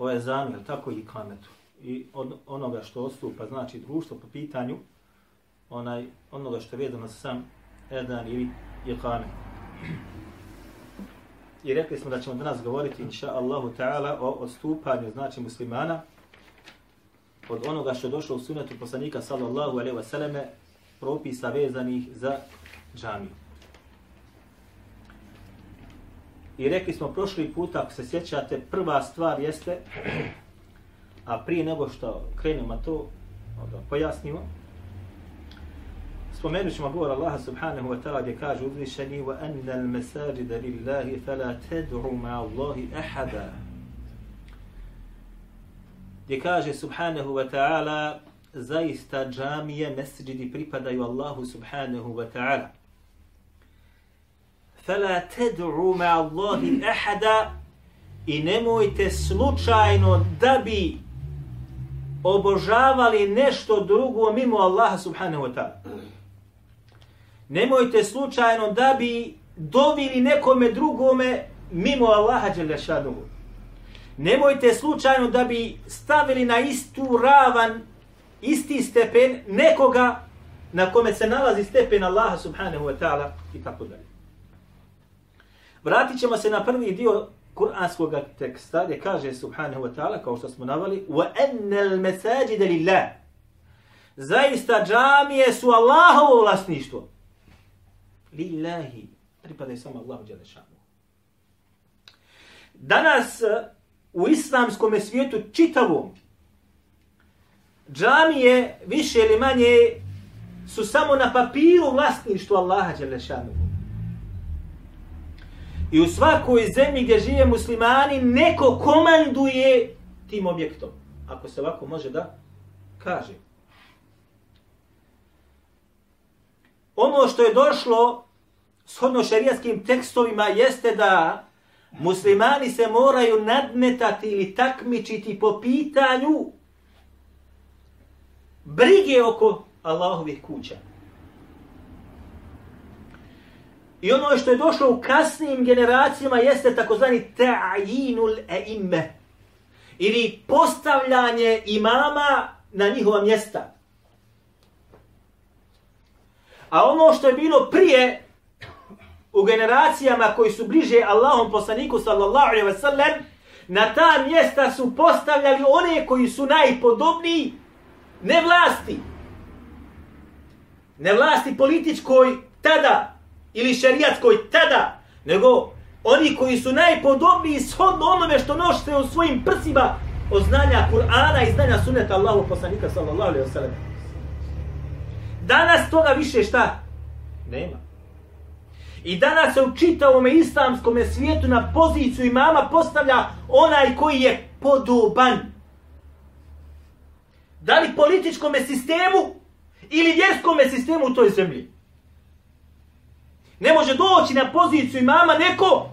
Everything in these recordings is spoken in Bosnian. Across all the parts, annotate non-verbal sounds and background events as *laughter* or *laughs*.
Ovaj o ezanu, jel tako, i kametu. I od onoga što ostupa, znači društvo po pitanju onaj, onoga što je vezano sa sam edan ili je kamet. I rekli smo da ćemo danas govoriti, inša Allahu ta'ala, o odstupanju, znači muslimana, od onoga što je došlo u sunetu poslanika sallallahu alaihi wa sallame, propisa vezanih za džamiju. I rekli smo prošli put, ako se sjećate, prva stvar jeste, a prije nego što krenemo to, da pojasnimo, spomenut ćemo govor Allaha subhanahu wa ta'ala gdje kaže uzvišeni وَأَنَّ الْمَسَاجِدَ لِلَّهِ فَلَا lillahi fala اللَّهِ أَحَدًا ahada. Gdje kaže subhanahu wa ta'ala zaista džamije, mesđidi pripadaju Allahu subhanahu wa ta'ala. فَلَا تَدْعُوا مَا اللَّهِ أَحَدًا I nemojte slučajno da bi obožavali nešto drugo mimo Allaha subhanahu wa ta'ala. Nemojte slučajno da bi dovili nekome drugome mimo Allaha Đelešanuhu. Nemojte slučajno da bi stavili na istu ravan, isti stepen nekoga na kome se nalazi stepen Allaha subhanahu wa ta'ala i tako dalje. Vratit ćemo se na prvi dio kuranskog teksta gdje kaže subhanahu wa ta'ala, kao što smo navali, وَأَنَّ الْمَسَاجِدَ لِلَّهِ Zaista džamije su Allahovo vlasništvo. Lillahi. Pripadaju samo Allahu Đelešanu. Danas u islamskom svijetu čitavom džamije više ili manje su samo na papiru vlasništvo Allaha Đelešanu. I u svakoj zemlji gdje žive muslimani, neko komanduje tim objektom. Ako se ovako može da kaže. Ono što je došlo shodno šerijaskim tekstovima jeste da muslimani se moraju nadmetati ili takmičiti po pitanju brige oko Allahovih kuća. I ono što je došlo u kasnijim generacijama jeste takozvani ta'inul e'imme. ili postavljanje imama na njihova mjesta. A ono što je bilo prije u generacijama koji su bliže Allahom poslaniku sallallahu alaihi ve sellem, na ta mjesta su postavljali one koji su najpodobniji ne vlasti. Ne vlasti političkoj tada, ili šerijatskoj tada, nego oni koji su najpodobniji shodno onome što nošte u svojim prsima od znanja Kur'ana i znanja suneta Allahu poslanika sallallahu alaihi wa sallam. Danas toga više šta? Nema. I danas se u čitavom islamskom svijetu na poziciju imama postavlja onaj koji je podoban. Da li političkom sistemu ili vjerskom sistemu u toj zemlji? Ne može doći na poziciju imama neko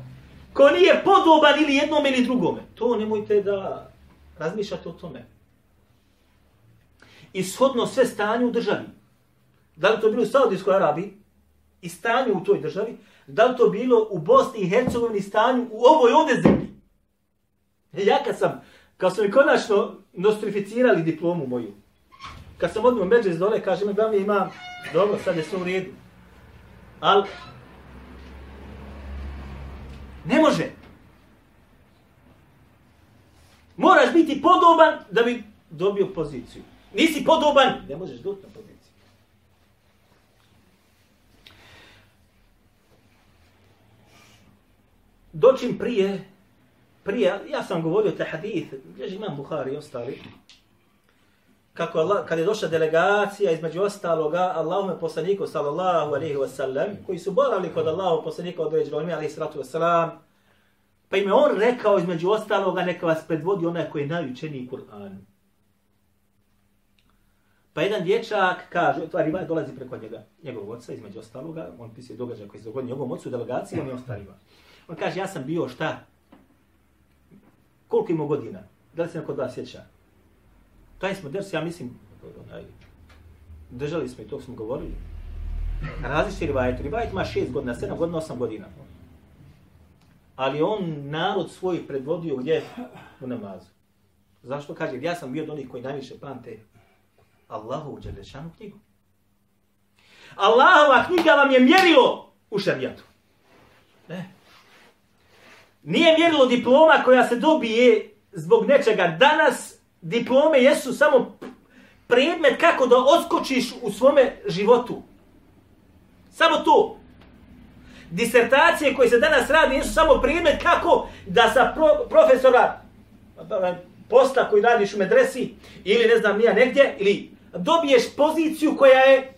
ko nije podoban ili jednom ili drugome. To nemojte da razmišljate o tome. I sve stanje u državi. Da li to bilo u Saudijskoj Arabiji i stanje u toj državi, da li to bilo u Bosni i Hercegovini stanju u ovoj ovde zemlji. Ja kad sam, kad su mi konačno nostrificirali diplomu moju, kad sam odmah međe iz dole, kaže mi, glavni imam, dobro, sad je sve u redu. Ali Ne može. Moraš biti podoban da bi dobio poziciju. Nisi podoban, ne možeš doći na poziciju. Doćim prije, prije, ja sam govorio te hadith, gdje imam Buhari i ostali, kako Allah, kad je došla delegacija između ostaloga Allahume poslaniku sallallahu alaihi wasallam, koji su boravili kod Allahu poslanika određenog ime alaihi sallatu wasallam, Pa im je on rekao između ostaloga neka vas predvodi onaj koji je najučeniji Kur'an. Pa jedan dječak kaže, to Arivaj dolazi preko njega, njegovog oca između ostaloga, on pisuje događaj koji se dogodio njegovom ocu delegaciji, on je ostariva. On kaže, ja sam bio šta? Koliko imao godina? Da li se neko od vas sjeća? Taj smo ders, ja mislim, onaj, držali smo i to smo govorili. Različiti rivajet. Rivajet ima šest godina, sedam godina, osam godina. Ali on narod svoj predvodio gdje? U namazu. Zašto kaže? Ja sam bio od onih koji najviše pamte Allahu u Đelešanu knjigu. Allahova knjiga vam je mjerilo u šarijatu. Ne. Nije mjerilo diploma koja se dobije zbog nečega. Danas diplome jesu samo predmet kako da odskočiš u svome životu. Samo to. Disertacije koje se danas radi jesu samo predmet kako da sa pro, profesora pa posta koji radiš u medresi ili ne znam nija negdje ili dobiješ poziciju koja je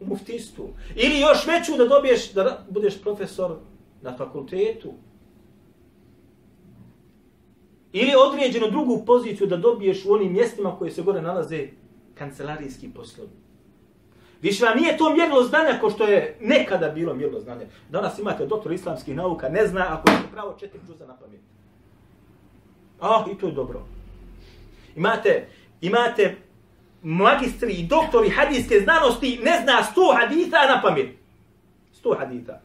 u muftistu. Ili još veću da dobiješ da budeš profesor na fakultetu. Ili određenu drugu poziciju da dobiješ u onim mjestima koje se gore nalaze kancelarijski poslovi. Više vam nije to mjerilo znanja ko što je nekada bilo mjerilo znanja. Danas imate doktor islamskih nauka, ne zna ako je pravo četiri džuza na pamet. Ah, i to je dobro. Imate, imate magistri i doktori hadijske znanosti, ne zna sto haditha na pamet. Sto haditha.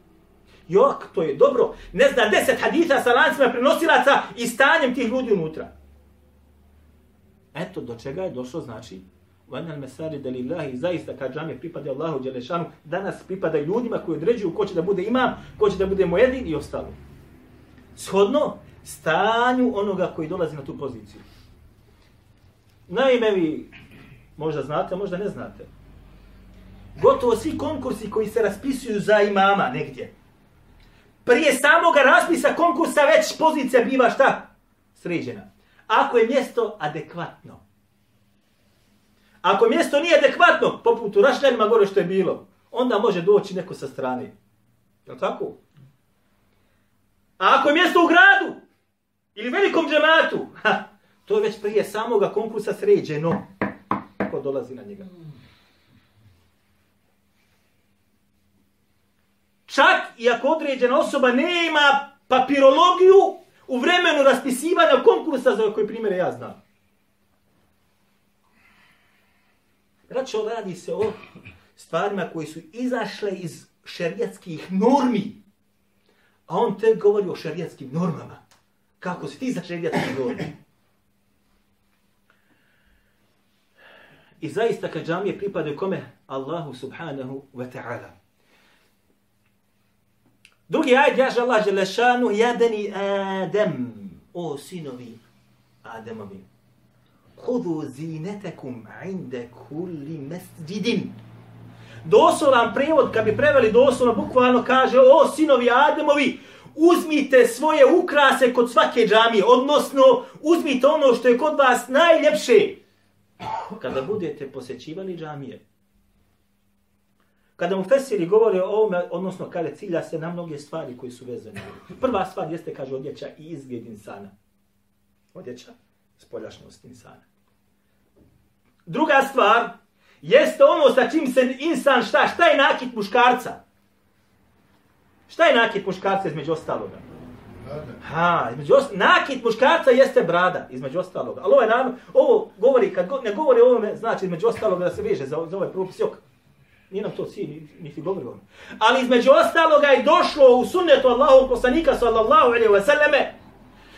Jok, to je dobro. Ne zna deset haditha sa lancima prenosilaca i stanjem tih ljudi unutra. Eto, do čega je došlo, znači, Vanal mesari da lillahi, zaista kad džamije pripada Allahu Đelešanu, danas pripada ljudima koji određuju ko će da bude imam, ko će da bude mojedin i ostalo. Shodno stanju onoga koji dolazi na tu poziciju. Naime, vi možda znate, možda ne znate. Gotovo svi konkursi koji se raspisuju za imama negdje, prije samoga raspisa konkursa već pozicija biva šta? Sređena. Ako je mjesto adekvatno. Ako mjesto nije adekvatno, poput u Rašljanima gore što je bilo, onda može doći neko sa strane. Je tako? A ako je mjesto u gradu, ili velikom džematu, ha, to je već prije samoga konkursa sređeno. Ko dolazi na njega? Čak i ako određena osoba nema papirologiju u vremenu raspisivanja konkursa za koje primjere ja znam. Braćo, radi se o stvarima koji su izašle iz šerijatskih normi. A on te govori o šerijatskim normama. Kako si ti za šerijatske norme? I zaista kad džamije pripadaju kome? Allahu subhanahu wa ta'ala. Drugi ajd jaže Allah Đelešanu, ja beni Adem, o sinovi Ademovi Kudu zinetekum inde kulli mesđidin. Doslovan prevod, kad bi preveli doslovno, bukvalno kaže, o sinovi Ademovi, uzmite svoje ukrase kod svake džamije, odnosno uzmite ono što je kod vas najljepše kada budete posjećivali džamije. Kada mu Fesiri govore o ovome, odnosno kada cilja se na mnoge stvari koji su vezane. Prva stvar jeste, kaže, odjeća i izgled insana. Odjeća, spoljašnost insana. Druga stvar, jeste ono sa čim se insan šta, šta je nakit muškarca? Šta je nakit muškarca između ostaloga? Ha, između ost... nakit muškarca jeste brada, između ostaloga. Ali ovo, je ovo govori, kad go, ne govori o ovome, znači između ostaloga da se veže za, za ovaj propis, jok. Nije nam to cilj, niti govori ono. Ali između ostaloga je došlo u sunnetu Allahu poslanika sallallahu alaihi wa sallame,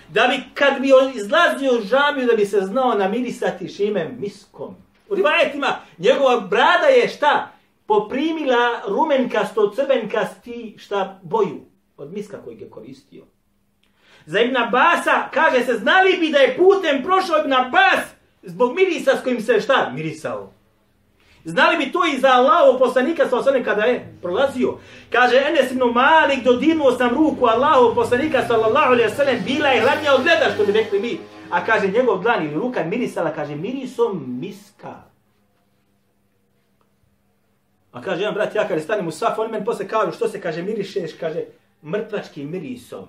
da bi kad bi on izlazio u žamiju da bi se znao namirisati šimem miskom. U rivajetima njegova brada je šta? Poprimila rumenkasto, crvenkasti šta boju od miska koji je koristio. Za Ibn Abasa kaže se, znali bi da je putem prošao Ibn Abbas zbog mirisa s kojim se šta? Mirisao. Znali bi to i za Allahov poslanika sa osanem kada je prolazio. Kaže Enes ibn Malik, dodirnuo sam ruku Allahov poslanika sallallahu alaihi sallam, bila je hladnija od gleda, što bi rekli mi. A kaže njegov dlan ili ruka mirisala, kaže mirisom miska. A kaže jedan brat, ja kada stanem u saf, on meni posle kažu što se kaže mirišeš, kaže mrtvačkim mirisom.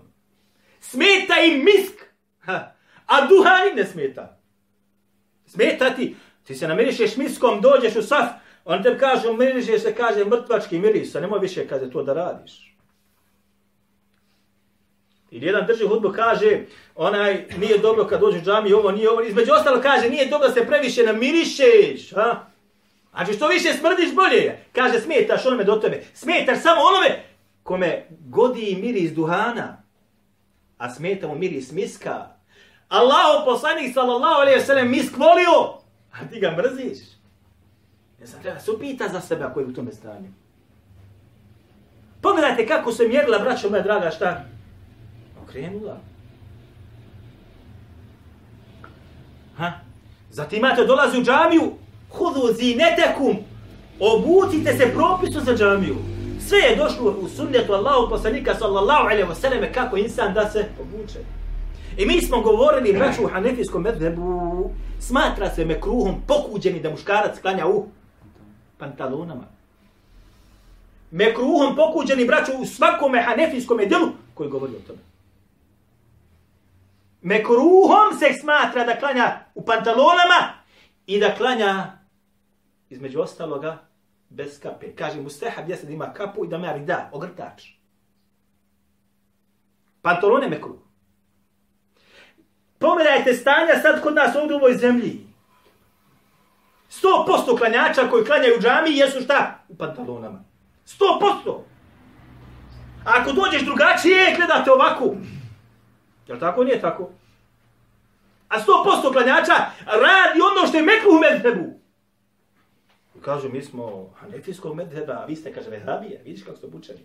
Smeta im misk. Ha. A duhan im ne smeta. Smeta ti. Ti se namirišeš miskom, dođeš u saf, on te kaže, mirišeš se, kaže, mrtvački miris, a nemoj više, kaže, to da radiš. I jedan drži hudbu kaže, onaj, nije dobro kad dođe u džami, ovo nije ovo, između ostalo kaže, nije dobro da se previše namirišeš, ha? Znači što više smrdiš bolje je. Kaže, smetaš onome do tebe. Smetaš samo onome kome godi miris duhana, a smeta mu miris miska. Allahu poslanik sallallahu alaihi sallam misk volio, a ti ga mrziš. Ne sam treba se upita za sebe ako je u tome stanju. Pogledajte kako se mjerila, braćo moja draga, šta? Okrenula. Ha? Zatim imate dolazi u džamiju, hudu zinetekum, obucite se propisu za džamiju. Sve je došlo u sunnetu Allahu poslanika sallallahu alaihi wa sallam kako insan da se obuče. I mi smo govorili, braću u hanefijskom medhebu, smatra se mekruhom pokuđeni da muškarac klanja u pantalonama. Mekruhom pokuđeni, braću, u svakom hanefijskom delu koji govori o tome. Mekruhom se smatra da klanja u pantalonama i da klanja između ostaloga bez kape. Kaže mu steha gdje se da ima kapu i da me da, ogrtač. Pantalone mekruh. Pogledajte stanja sad kod nas ovdje u ovoj zemlji. 100% klanjača koji klanjaju u džami jesu šta? U pantalonama. 100%. A ako dođeš drugačije, gledate ovako. Je tako? Nije tako. A 100% klanjača radi ono što je mekruh u medhebu. Kažu, mi smo hanefijskog medheba, a vi ste, kaže, vehabije. Vidiš kako ste obučeni.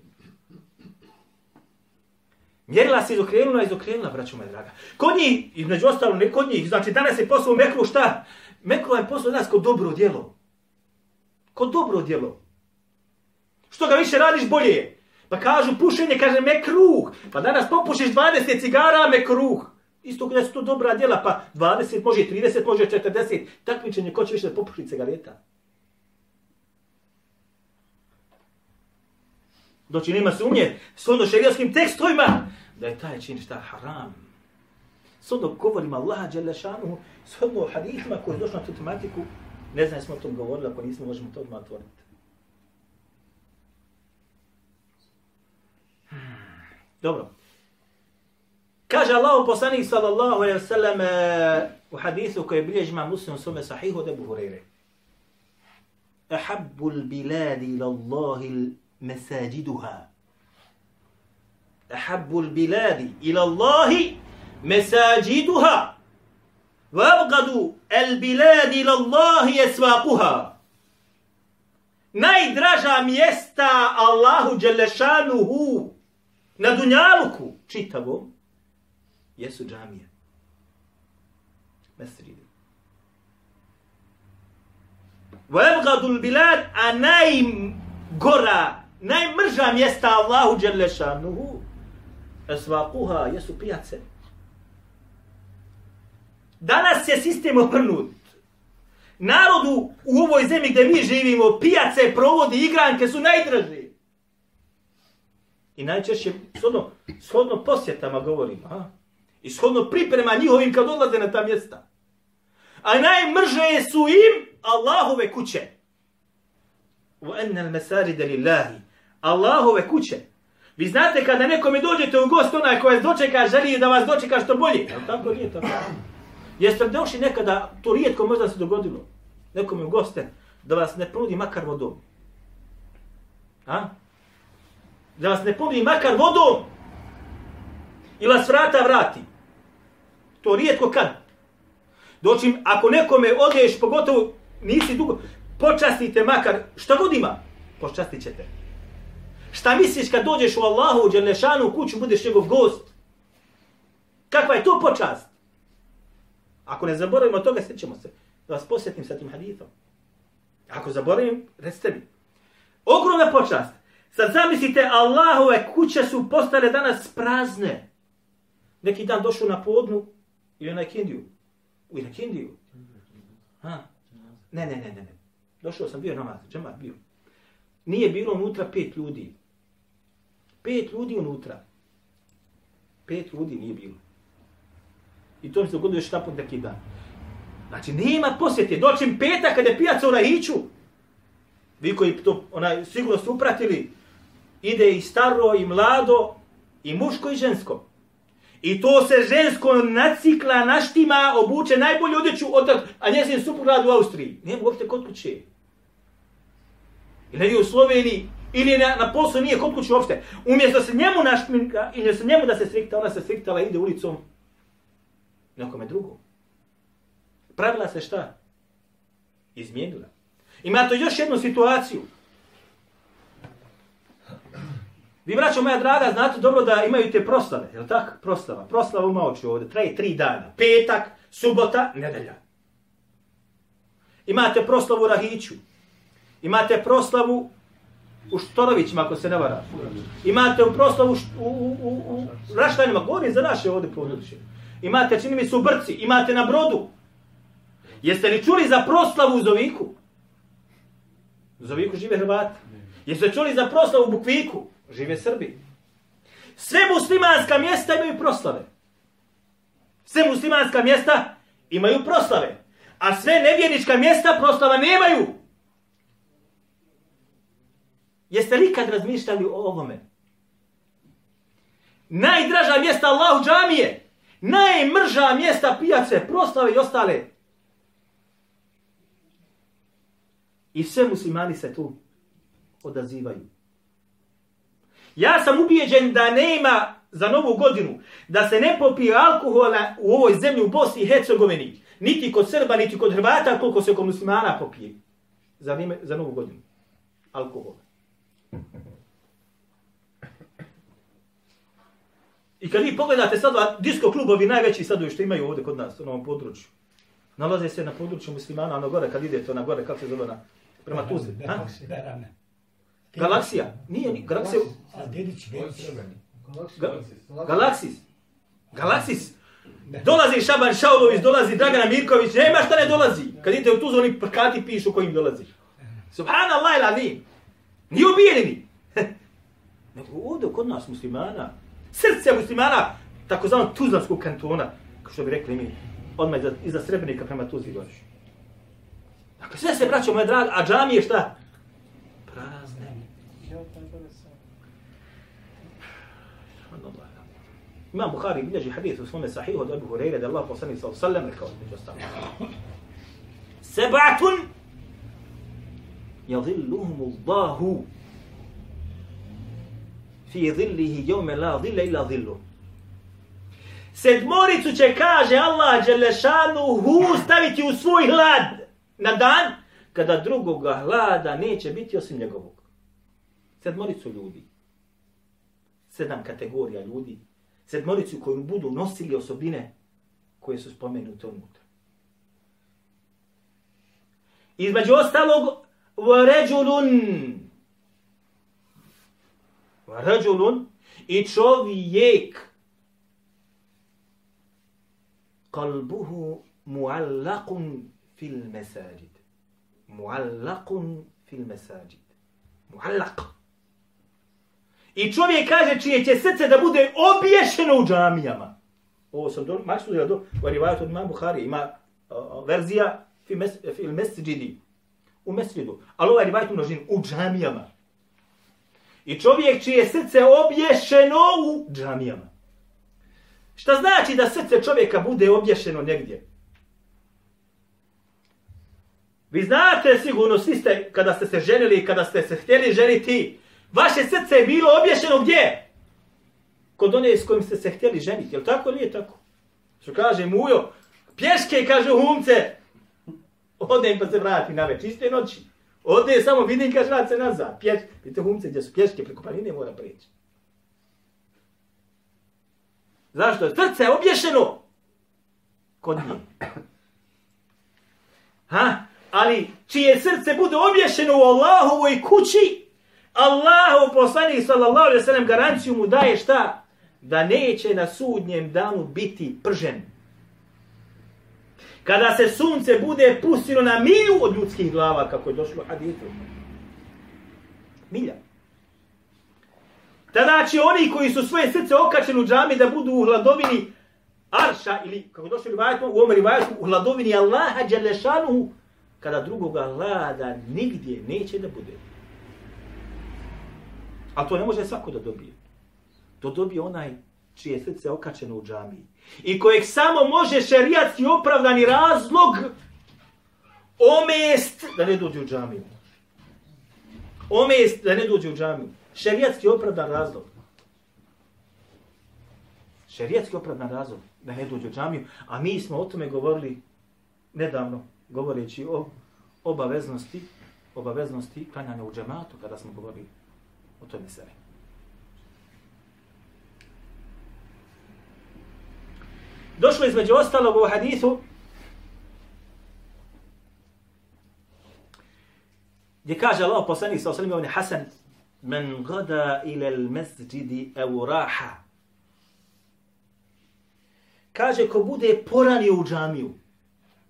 Mjerila se izokrenula, izokrenula, braćo moja draga. Kod njih, između ostalo, ne kod njih, znači danas je poslao mekru šta? Mekru je poslao danas kod dobro djelo. Kod dobro djelo. Što ga više radiš, bolje je. Pa kažu, pušenje, kaže, mekruh. Pa danas popušiš 20 cigara, mekruh. Isto kada su to dobra djela, pa 20, može 30, može 40. Takmičenje, ko će više da popuši cigareta? Doći nema sumnje, s ono tekstovima, da je taj čin šta haram. Sad govorim govorima Allaha Đelešanuhu, s u hadithima koji je došlo na tu tematiku, ne znam smo o tom govorili, ako nismo možemo to odmah otvoriti. Dobro. Kaže Allah poslanik sallallahu alaihi wa sallam eh, u hadisu koji bilježi ima muslim u svome sahihu od Ebu Hureyre. Ahabbu l-biladi ila Allahi ahabbu al-biladi ila Allahi mesajiduha wa abgadu al-biladi ila Allahi esvaquha najdraža mjesta Allahu Đelešanuhu na dunjaluku čitavom jesu džamije. Mesridi. وَيَبْغَدُ الْبِلَادِ a najgora, najmrža mjesta Allahu Đelešanuhu Esvakuha jesu pijace. Danas je sistem oprnut. Narodu u ovoj zemlji gdje mi živimo, pijace, provodi, igranke su najdraži. I najčešće, shodno, shodno posjetama govorim, a? I shodno priprema njihovim kad odlaze na ta mjesta. A najmrže su im Allahove kuće. Wa enna al Allahove kuće. Vi znate kada nekome dođete u gost, onaj koja dočeka, želi da vas dočeka što bolje. Ali tako nije tako. Jeste došli nekada, to rijetko možda se dogodilo, nekome u goste, da vas ne ponudi makar vodom. A? Da vas ne ponudi makar vodom. I vas vrata vrati. To rijetko kad. Doći, ako nekome odeš, pogotovo nisi dugo, počastite makar, šta god ima, počastit ćete. Šta misliš kad dođeš u Allahu u Đelešanu u kuću, budeš njegov gost? Kakva je to počast? Ako ne zaboravimo toga, sjećemo se. Da vas posjetim sa tim hadithom. Ako zaboravim, recite mi. Ogromna počast. Sad zamislite, Allahove kuće su postale danas prazne. Neki dan došao na podnu ili na Kindiju. U na Kindiju. Ha? Ne, ne, ne, ne, ne. Došao sam bio namaz, džemat bio. Nije bilo unutra pet ljudi pet ljudi unutra. Pet ljudi nije bilo. I to mi se dogodilo još napun neki dan. Znači, nema posjete. Doćim petak kada je pijaca u Rahiću. Vi koji to ona, sigurno su upratili, ide i staro, i mlado, i muško, i žensko. I to se žensko nacikla, naštima, obuče najbolju odjeću, od, a njezin suprug radi u Austriji. Nema uopšte kod kuće. Ili je u Sloveniji, ili na, na poslu nije kod kuće uopšte. Umjesto se njemu našminka, i umjesto njemu da se srikta, ona se sriktala i ide ulicom nekome drugom. Pravila se šta? Izmijenila. Ima to još jednu situaciju. Vi, braćo moja draga, znate dobro da imaju te proslave, je li tako? Proslava. Proslava u Maoči ovdje. Traje tri dana. Petak, subota, nedelja. Imate proslavu u Rahiću. Imate proslavu u Štorovićima, ako se ne vara. Imate u proslavu u, u, u, u Raštanima. Govorim za naše ovdje područje. Imate, čini mi se, u Brci. Imate na Brodu. Jeste li čuli za proslavu u Zoviku? U Zoviku žive Hrvati. Jeste li čuli za proslavu u Bukviku? Žive Srbi. Sve muslimanska mjesta imaju proslave. Sve muslimanska mjesta imaju proslave. A sve nevjernička mjesta proslava nemaju. Jeste li kad razmišljali o ovome? Najdraža mjesta Allahu džamije. Najmrža mjesta pijace, proslave i ostale. I sve muslimani se tu odazivaju. Ja sam ubijeđen da nema za novu godinu da se ne popije alkohola u ovoj zemlji u Bosni i Hercegovini. Niti kod Srba, niti kod Hrvata, koliko se kod muslimana popije. Za, vime, za novu godinu. Alkohol. I kad vi pogledate sad disko klubovi najveći sad što imaju ovdje kod nas, u ovom području. Nalaze se na području muslimana, ono gore, kad idete na gore, kako se zove na, prema Tuzli. Galaksija. Nije ni galaksija. Galaksis. Galaksis. Dolazi Šaban Šaulović, dolazi Dragana Mirković, nema šta ne dolazi. Kad idete u Tuzlu, oni plakati pišu kojim dolazi. Subhanallah ila ni. Nije ubijeni. *laughs* Nego ovdje kod nas muslimana, srce muslimana, takozvano Tuzlanskog kantona, kao što bi rekli mi, odmah iza, iza Srebrenika prema Tuzli dođeš. Dakle, sve se braćo moje drage, a džamije šta? Imam Bukhari bilježi hadith u svome sahihu od Abu Hureyre da Allah poslani sa sallam rekao među ostalo. Sebatun yadhilluhum Allahu fi dhillihi jome la dhilla illa dhillu. Sedmoricu će, kaže Allah Đelešanu, hu staviti u svoj hlad na dan kada drugoga hlada neće biti osim njegovog. Sedmoricu ljudi. Sedam kategorija ljudi sedmoricu koju budu nosili osobine koje su spomenute unutra. Između ostalog, vaređulun, vaređulun i čovjek, kalbuhu muallakun fil mesajid. Muallakun fil mesajid. Muallak. I čovjek kaže čije će srce da bude obješeno u džamijama. Ovo sam do, maksu da do, u rivajat od imam Buhari, ima uh, verzija fi, mes, fi mesđidi, u mesridu. ali ovaj rivajt u množini, u džamijama. I čovjek čije srce obješeno u džamijama. Šta znači da srce čovjeka bude obješeno negdje? Vi znate sigurno, svi ste, kada ste se ženili, kada ste se htjeli ženiti, Vaše srce je bilo obješeno gdje? Kod one s kojim ste se htjeli ženiti. Je li tako ili nije tako? Što kaže mujo, pješke, kaže humce. Ode pa se vrati na već, iste noći. Ode samo vidim, kaže, vrat se nazad. Pješ, vidite humce gdje su pješke, preko planine mora preći. Zašto? Srce je obješeno kod nje. Ha? Ali čije srce bude obješeno u Allahovoj kući, Allahov poslanik sallallahu alejhi ve sellem garanciju mu daje šta? Da neće na sudnjem danu biti pržen. Kada se sunce bude pustilo na milju od ljudskih glava, kako je došlo hadithu. Milja. tada će oni koji su svoje srce okačeni u džami da budu u hladovini arša ili kako došli u rivajetu, u ovom rivajetu, u hladovini Allaha Đelešanuhu, kada drugoga hlada nigdje neće da bude. A to ne može svako da dobije. To dobije onaj čije srce okačeno u džamiji. I kojeg samo može šerijatski opravdani razlog omest da ne dođe u džamiju. Omest da ne dođe u džamiju. Šerijatski opravdan razlog. Šerijatski opravdan razlog da ne dođe u džamiju. A mi smo o tome govorili nedavno, govoreći o obaveznosti, obaveznosti klanjanja u džematu, kada smo govorili o tome sebe. Došlo između ostalog u hadithu gdje kaže Allah poslanik sa osalim ibn Hasan men gada ila al masjidi aw raha kaže ko bude poranio u džamiju.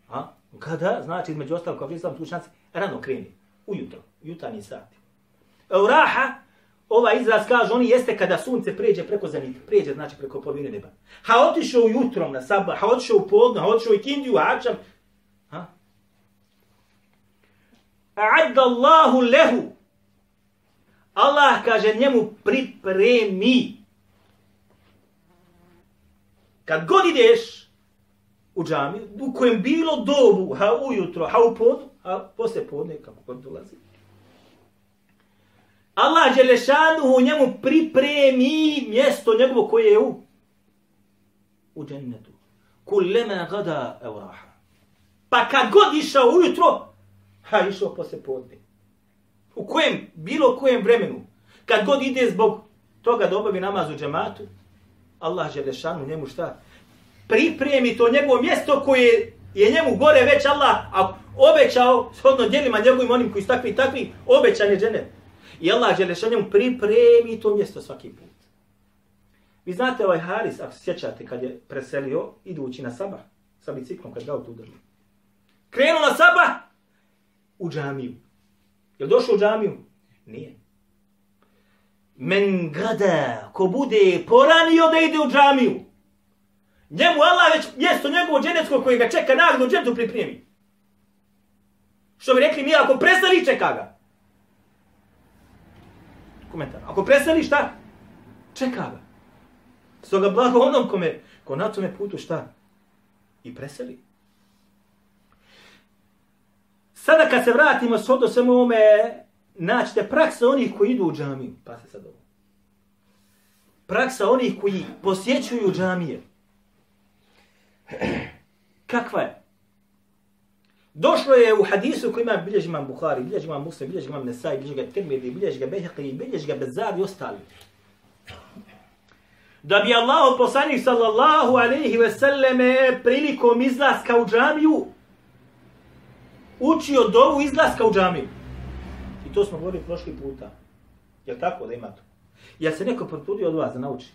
A? Gada znači između ostalog kao islam tu šanse rano kreni ujutro jutarnji sat. Aw raha Ova izraz kaže, oni jeste kada sunce pređe preko zenita. Pređe znači preko polovine neba. Ha otišao jutrom na sabah, ha otišao u podno, ha otišao i kindiju, ačam. Ha? A'adda Allahu lehu. Allah kaže njemu pripremi. Kad god ideš u džamiju, u kojem bilo dobu, ha ujutro, ha u podnu, ha posle podne, kako god dolazi, Allah Đelešanuhu njemu pripremi mjesto njegovo koje je u u džennetu. Kullema gada evraha. Pa kad god išao ujutro, ha išao posle podne. U kojem, bilo kojem vremenu, kad god ide zbog toga da obavi namaz u džematu, Allah Đelešanu njemu šta? Pripremi to njegovo mjesto koje je njemu gore već Allah a obećao, shodno djelima njegovim onim koji su takvi i takvi, obećan je džennet. I Allah Đelešanjem pripremi to mjesto svaki put. Vi znate ovaj Haris, ako se sjećate, kad je preselio, idući na sabah, sa biciklom, kad ga tu drži. Krenuo na sabah u džamiju. Je došao u džamiju? Nije. Men gada, ko bude poranio da ide u džamiju, njemu Allah već mjesto njegovo dženecko koje ga čeka nagradu džentu pripremi. Što bi rekli mi, ako preseli, čeka ga komentar. Ako preseli šta? Čeka ga. Stoga blago onom kome, ko na tome putu šta? I preseli. Sada kad se vratimo s do svemu ovome, naćete praksa onih koji idu u džamiju. Pa se sad ovo. Praksa onih koji posjećuju džamije. *clears throat* Kakva je? Došlo je u hadisu koji ima bilježi imam Bukhari, bilježi imam Muslim, bilježi imam Nesai, bilježi ga Tirmidhi, bilježi ga Behaqi, bilježi ga Bezar i ostali. Da bi Allah poslanik sallallahu alaihi ve selleme prilikom izlaska u džamiju učio dovu izlaska u džamiju. I to smo govorili prošli puta. Je tako da ima to? Ja se neko potrudio od vas da nauči?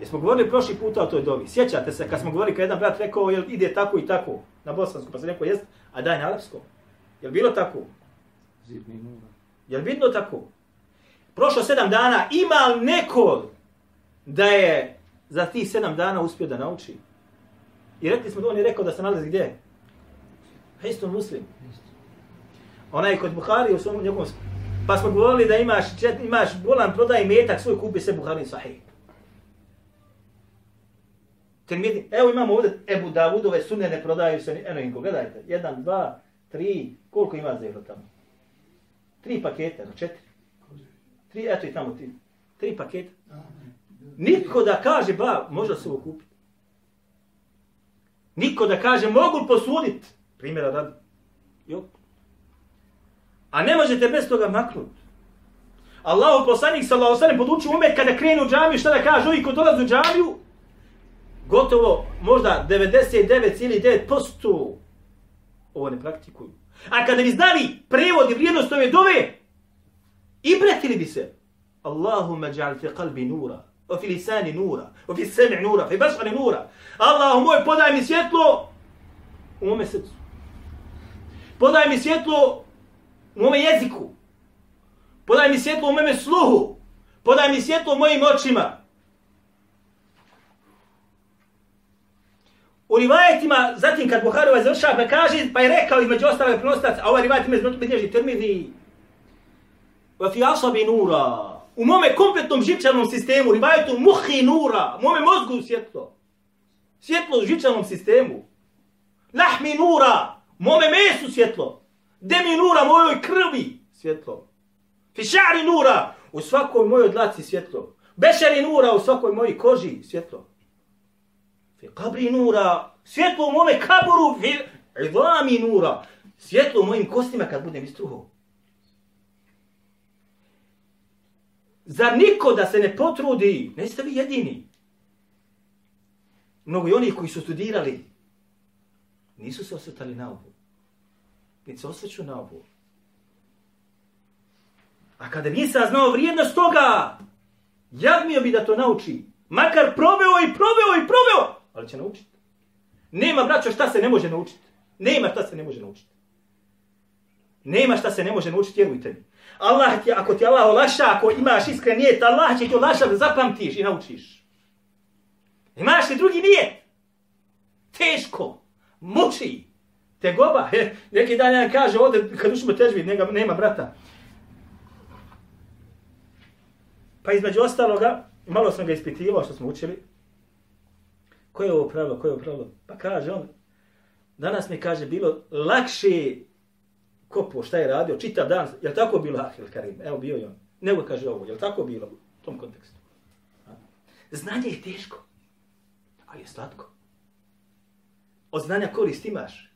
Jesmo govorili prošli puta o toj dovi. Sjećate se kad smo govorili kad jedan brat rekao jel ide tako i tako na bosansku, pa se neko jest, a daj na arapskom. Jel bilo tako? Jel vidno tako? Prošlo sedam dana, ima li neko da je za tih sedam dana uspio da nauči? I rekli smo da on je rekao da se nalazi gdje? Isto muslim. Onaj kod Buhari u svom njegovom... Pa smo govorili da imaš, čet, imaš bolan prodaj metak, svoj kupi se Buhari sahih. Tirmidhi, evo imamo ovdje Ebu Davudove sunne ne prodaju se, eno inko, gledajte, jedan, dva, tri, koliko ima zero tamo? Tri paketa, četiri. Tri, eto i tamo ti. Tri paketa. Niko da kaže, ba, možda se ovo kupiti. Niko da kaže, mogu posuditi. Primjera radi. Jo. A ne možete bez toga maknuti. Allahu poslanik sallallahu alejhi ve sellem podučio umet kada krenu u džamiju šta da kaže, ovi ko dolaze u džamiju, gotovo možda 99,9% ovo ne praktikuju. A kada bi znali prevod i vrijednost ove dove, i bretili bi se. Allahumma ja'al fi qalbi nura, wa fi lisani nura, wa fi sami nura, fi basari nura. Allahu moj, podaj mi svjetlo u mome srcu. Podaj mi svjetlo u mome jeziku. Podaj mi svjetlo u mome sluhu. Podaj mi svjetlo u mojim očima. U rivajetima, zatim kad Buhari ovaj završava, pa kaže, pa je rekao između ostalog prenostac, a ovaj rivajet ima između bilježi termini, wa fi asabi nura, u mome kompletnom živčanom sistemu, rivajetu muhi nura, u mome mozgu svjetlo. Svjetlo u živčanom sistemu. Lahmi nura, u mome mesu svjetlo. Demi nura, mojoj krvi svjetlo. Fi ša'ri nura, u svakoj mojoj dlaci svjetlo. Bešari nura, u svakoj mojoj koži svjetlo. Fi kabri nura, svjetlo u mome kaburu, fi idami nura, svjetlo u mojim kostima kad budem istruhao. Zar niko da se ne potrudi, ne ste vi jedini. Mnogo i onih koji su studirali, nisu se osvetali na ovu. Niti se osveću na ovu. A kada nisam znao vrijednost toga, jadmio bi da to nauči. Makar proveo i proveo i proveo, ali će naučiti. Nema, braćo, šta se ne može naučiti. Nema šta se ne može naučiti. Nema šta se ne može naučiti, vjerujte mi. Allah ti, ako ti Allah olaša, ako imaš iskren nijet, Allah će ti olaša da zapamtiš i naučiš. Imaš li drugi nijet? Teško. Muči. Tegoba. He, neki dan jedan kaže ovdje, kad ušimo težbi, nema, nema brata. Pa između ostaloga, malo sam ga ispitivao što smo učili. Koje je ovo pravilo, koje je ovo pravilo? Pa kaže on, danas mi kaže, bilo lakše kopo šta je radio, čitav dan, je li tako bilo Ahil Karim? Evo bio je on. Nego kaže ovo, je li tako bilo u tom kontekstu? Znanje je teško, ali je slatko. Od znanja korist imaš.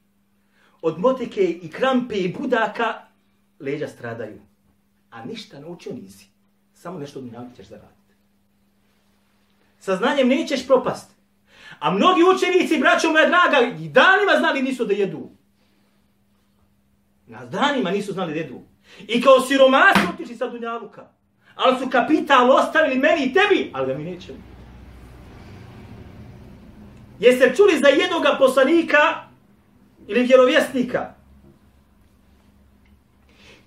Od motike i krampe i budaka leđa stradaju. A ništa naučio nisi. Samo nešto dunjavki ćeš zaraditi. Sa znanjem nećeš propast. A mnogi učenici, braćo moja draga, i danima znali nisu da jedu. Na danima nisu znali da jedu. I kao siromasi otišli sa Dunjaluka. Ali su kapital ostavili meni i tebi, ali da mi nećemo. Jeste čuli za jednog poslanika ili vjerovjesnika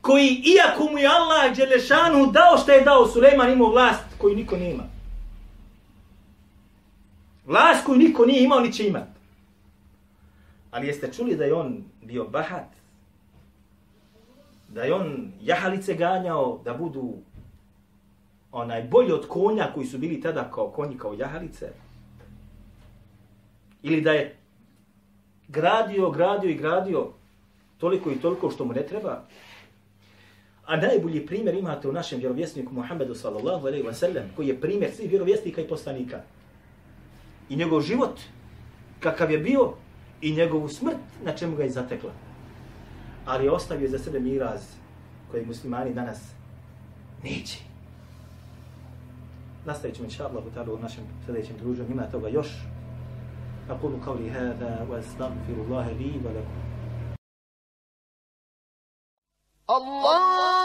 koji, iako mu je Allah Đelešanu dao što je dao, Suleiman imao vlast koju niko nema. Vlast koju niko nije imao, ni će imat. Ali jeste čuli da je on bio bahat, da je on jahalice ganjao da budu onaj bolji od konja koji su bili tada kao konji kao jahalice. Ili da je gradio, gradio i gradio toliko i toliko što mu ne treba. A najbolji primjer imate u našem vjerovjesniku Muhammedu sallallahu alaihi wa sallam, koji je primjer svih vjerovjesnika i poslanika I njegov život, kakav je bio, i njegovu smrt, na čemu ga je zatekla ali je ostavio za sebe miraz koji muslimani danas neće. Nastavit ćemo inša Allah u našem sljedećem druženju. Ima toga još. أقول قولي هذا وأستغفر الله لي ولكم الله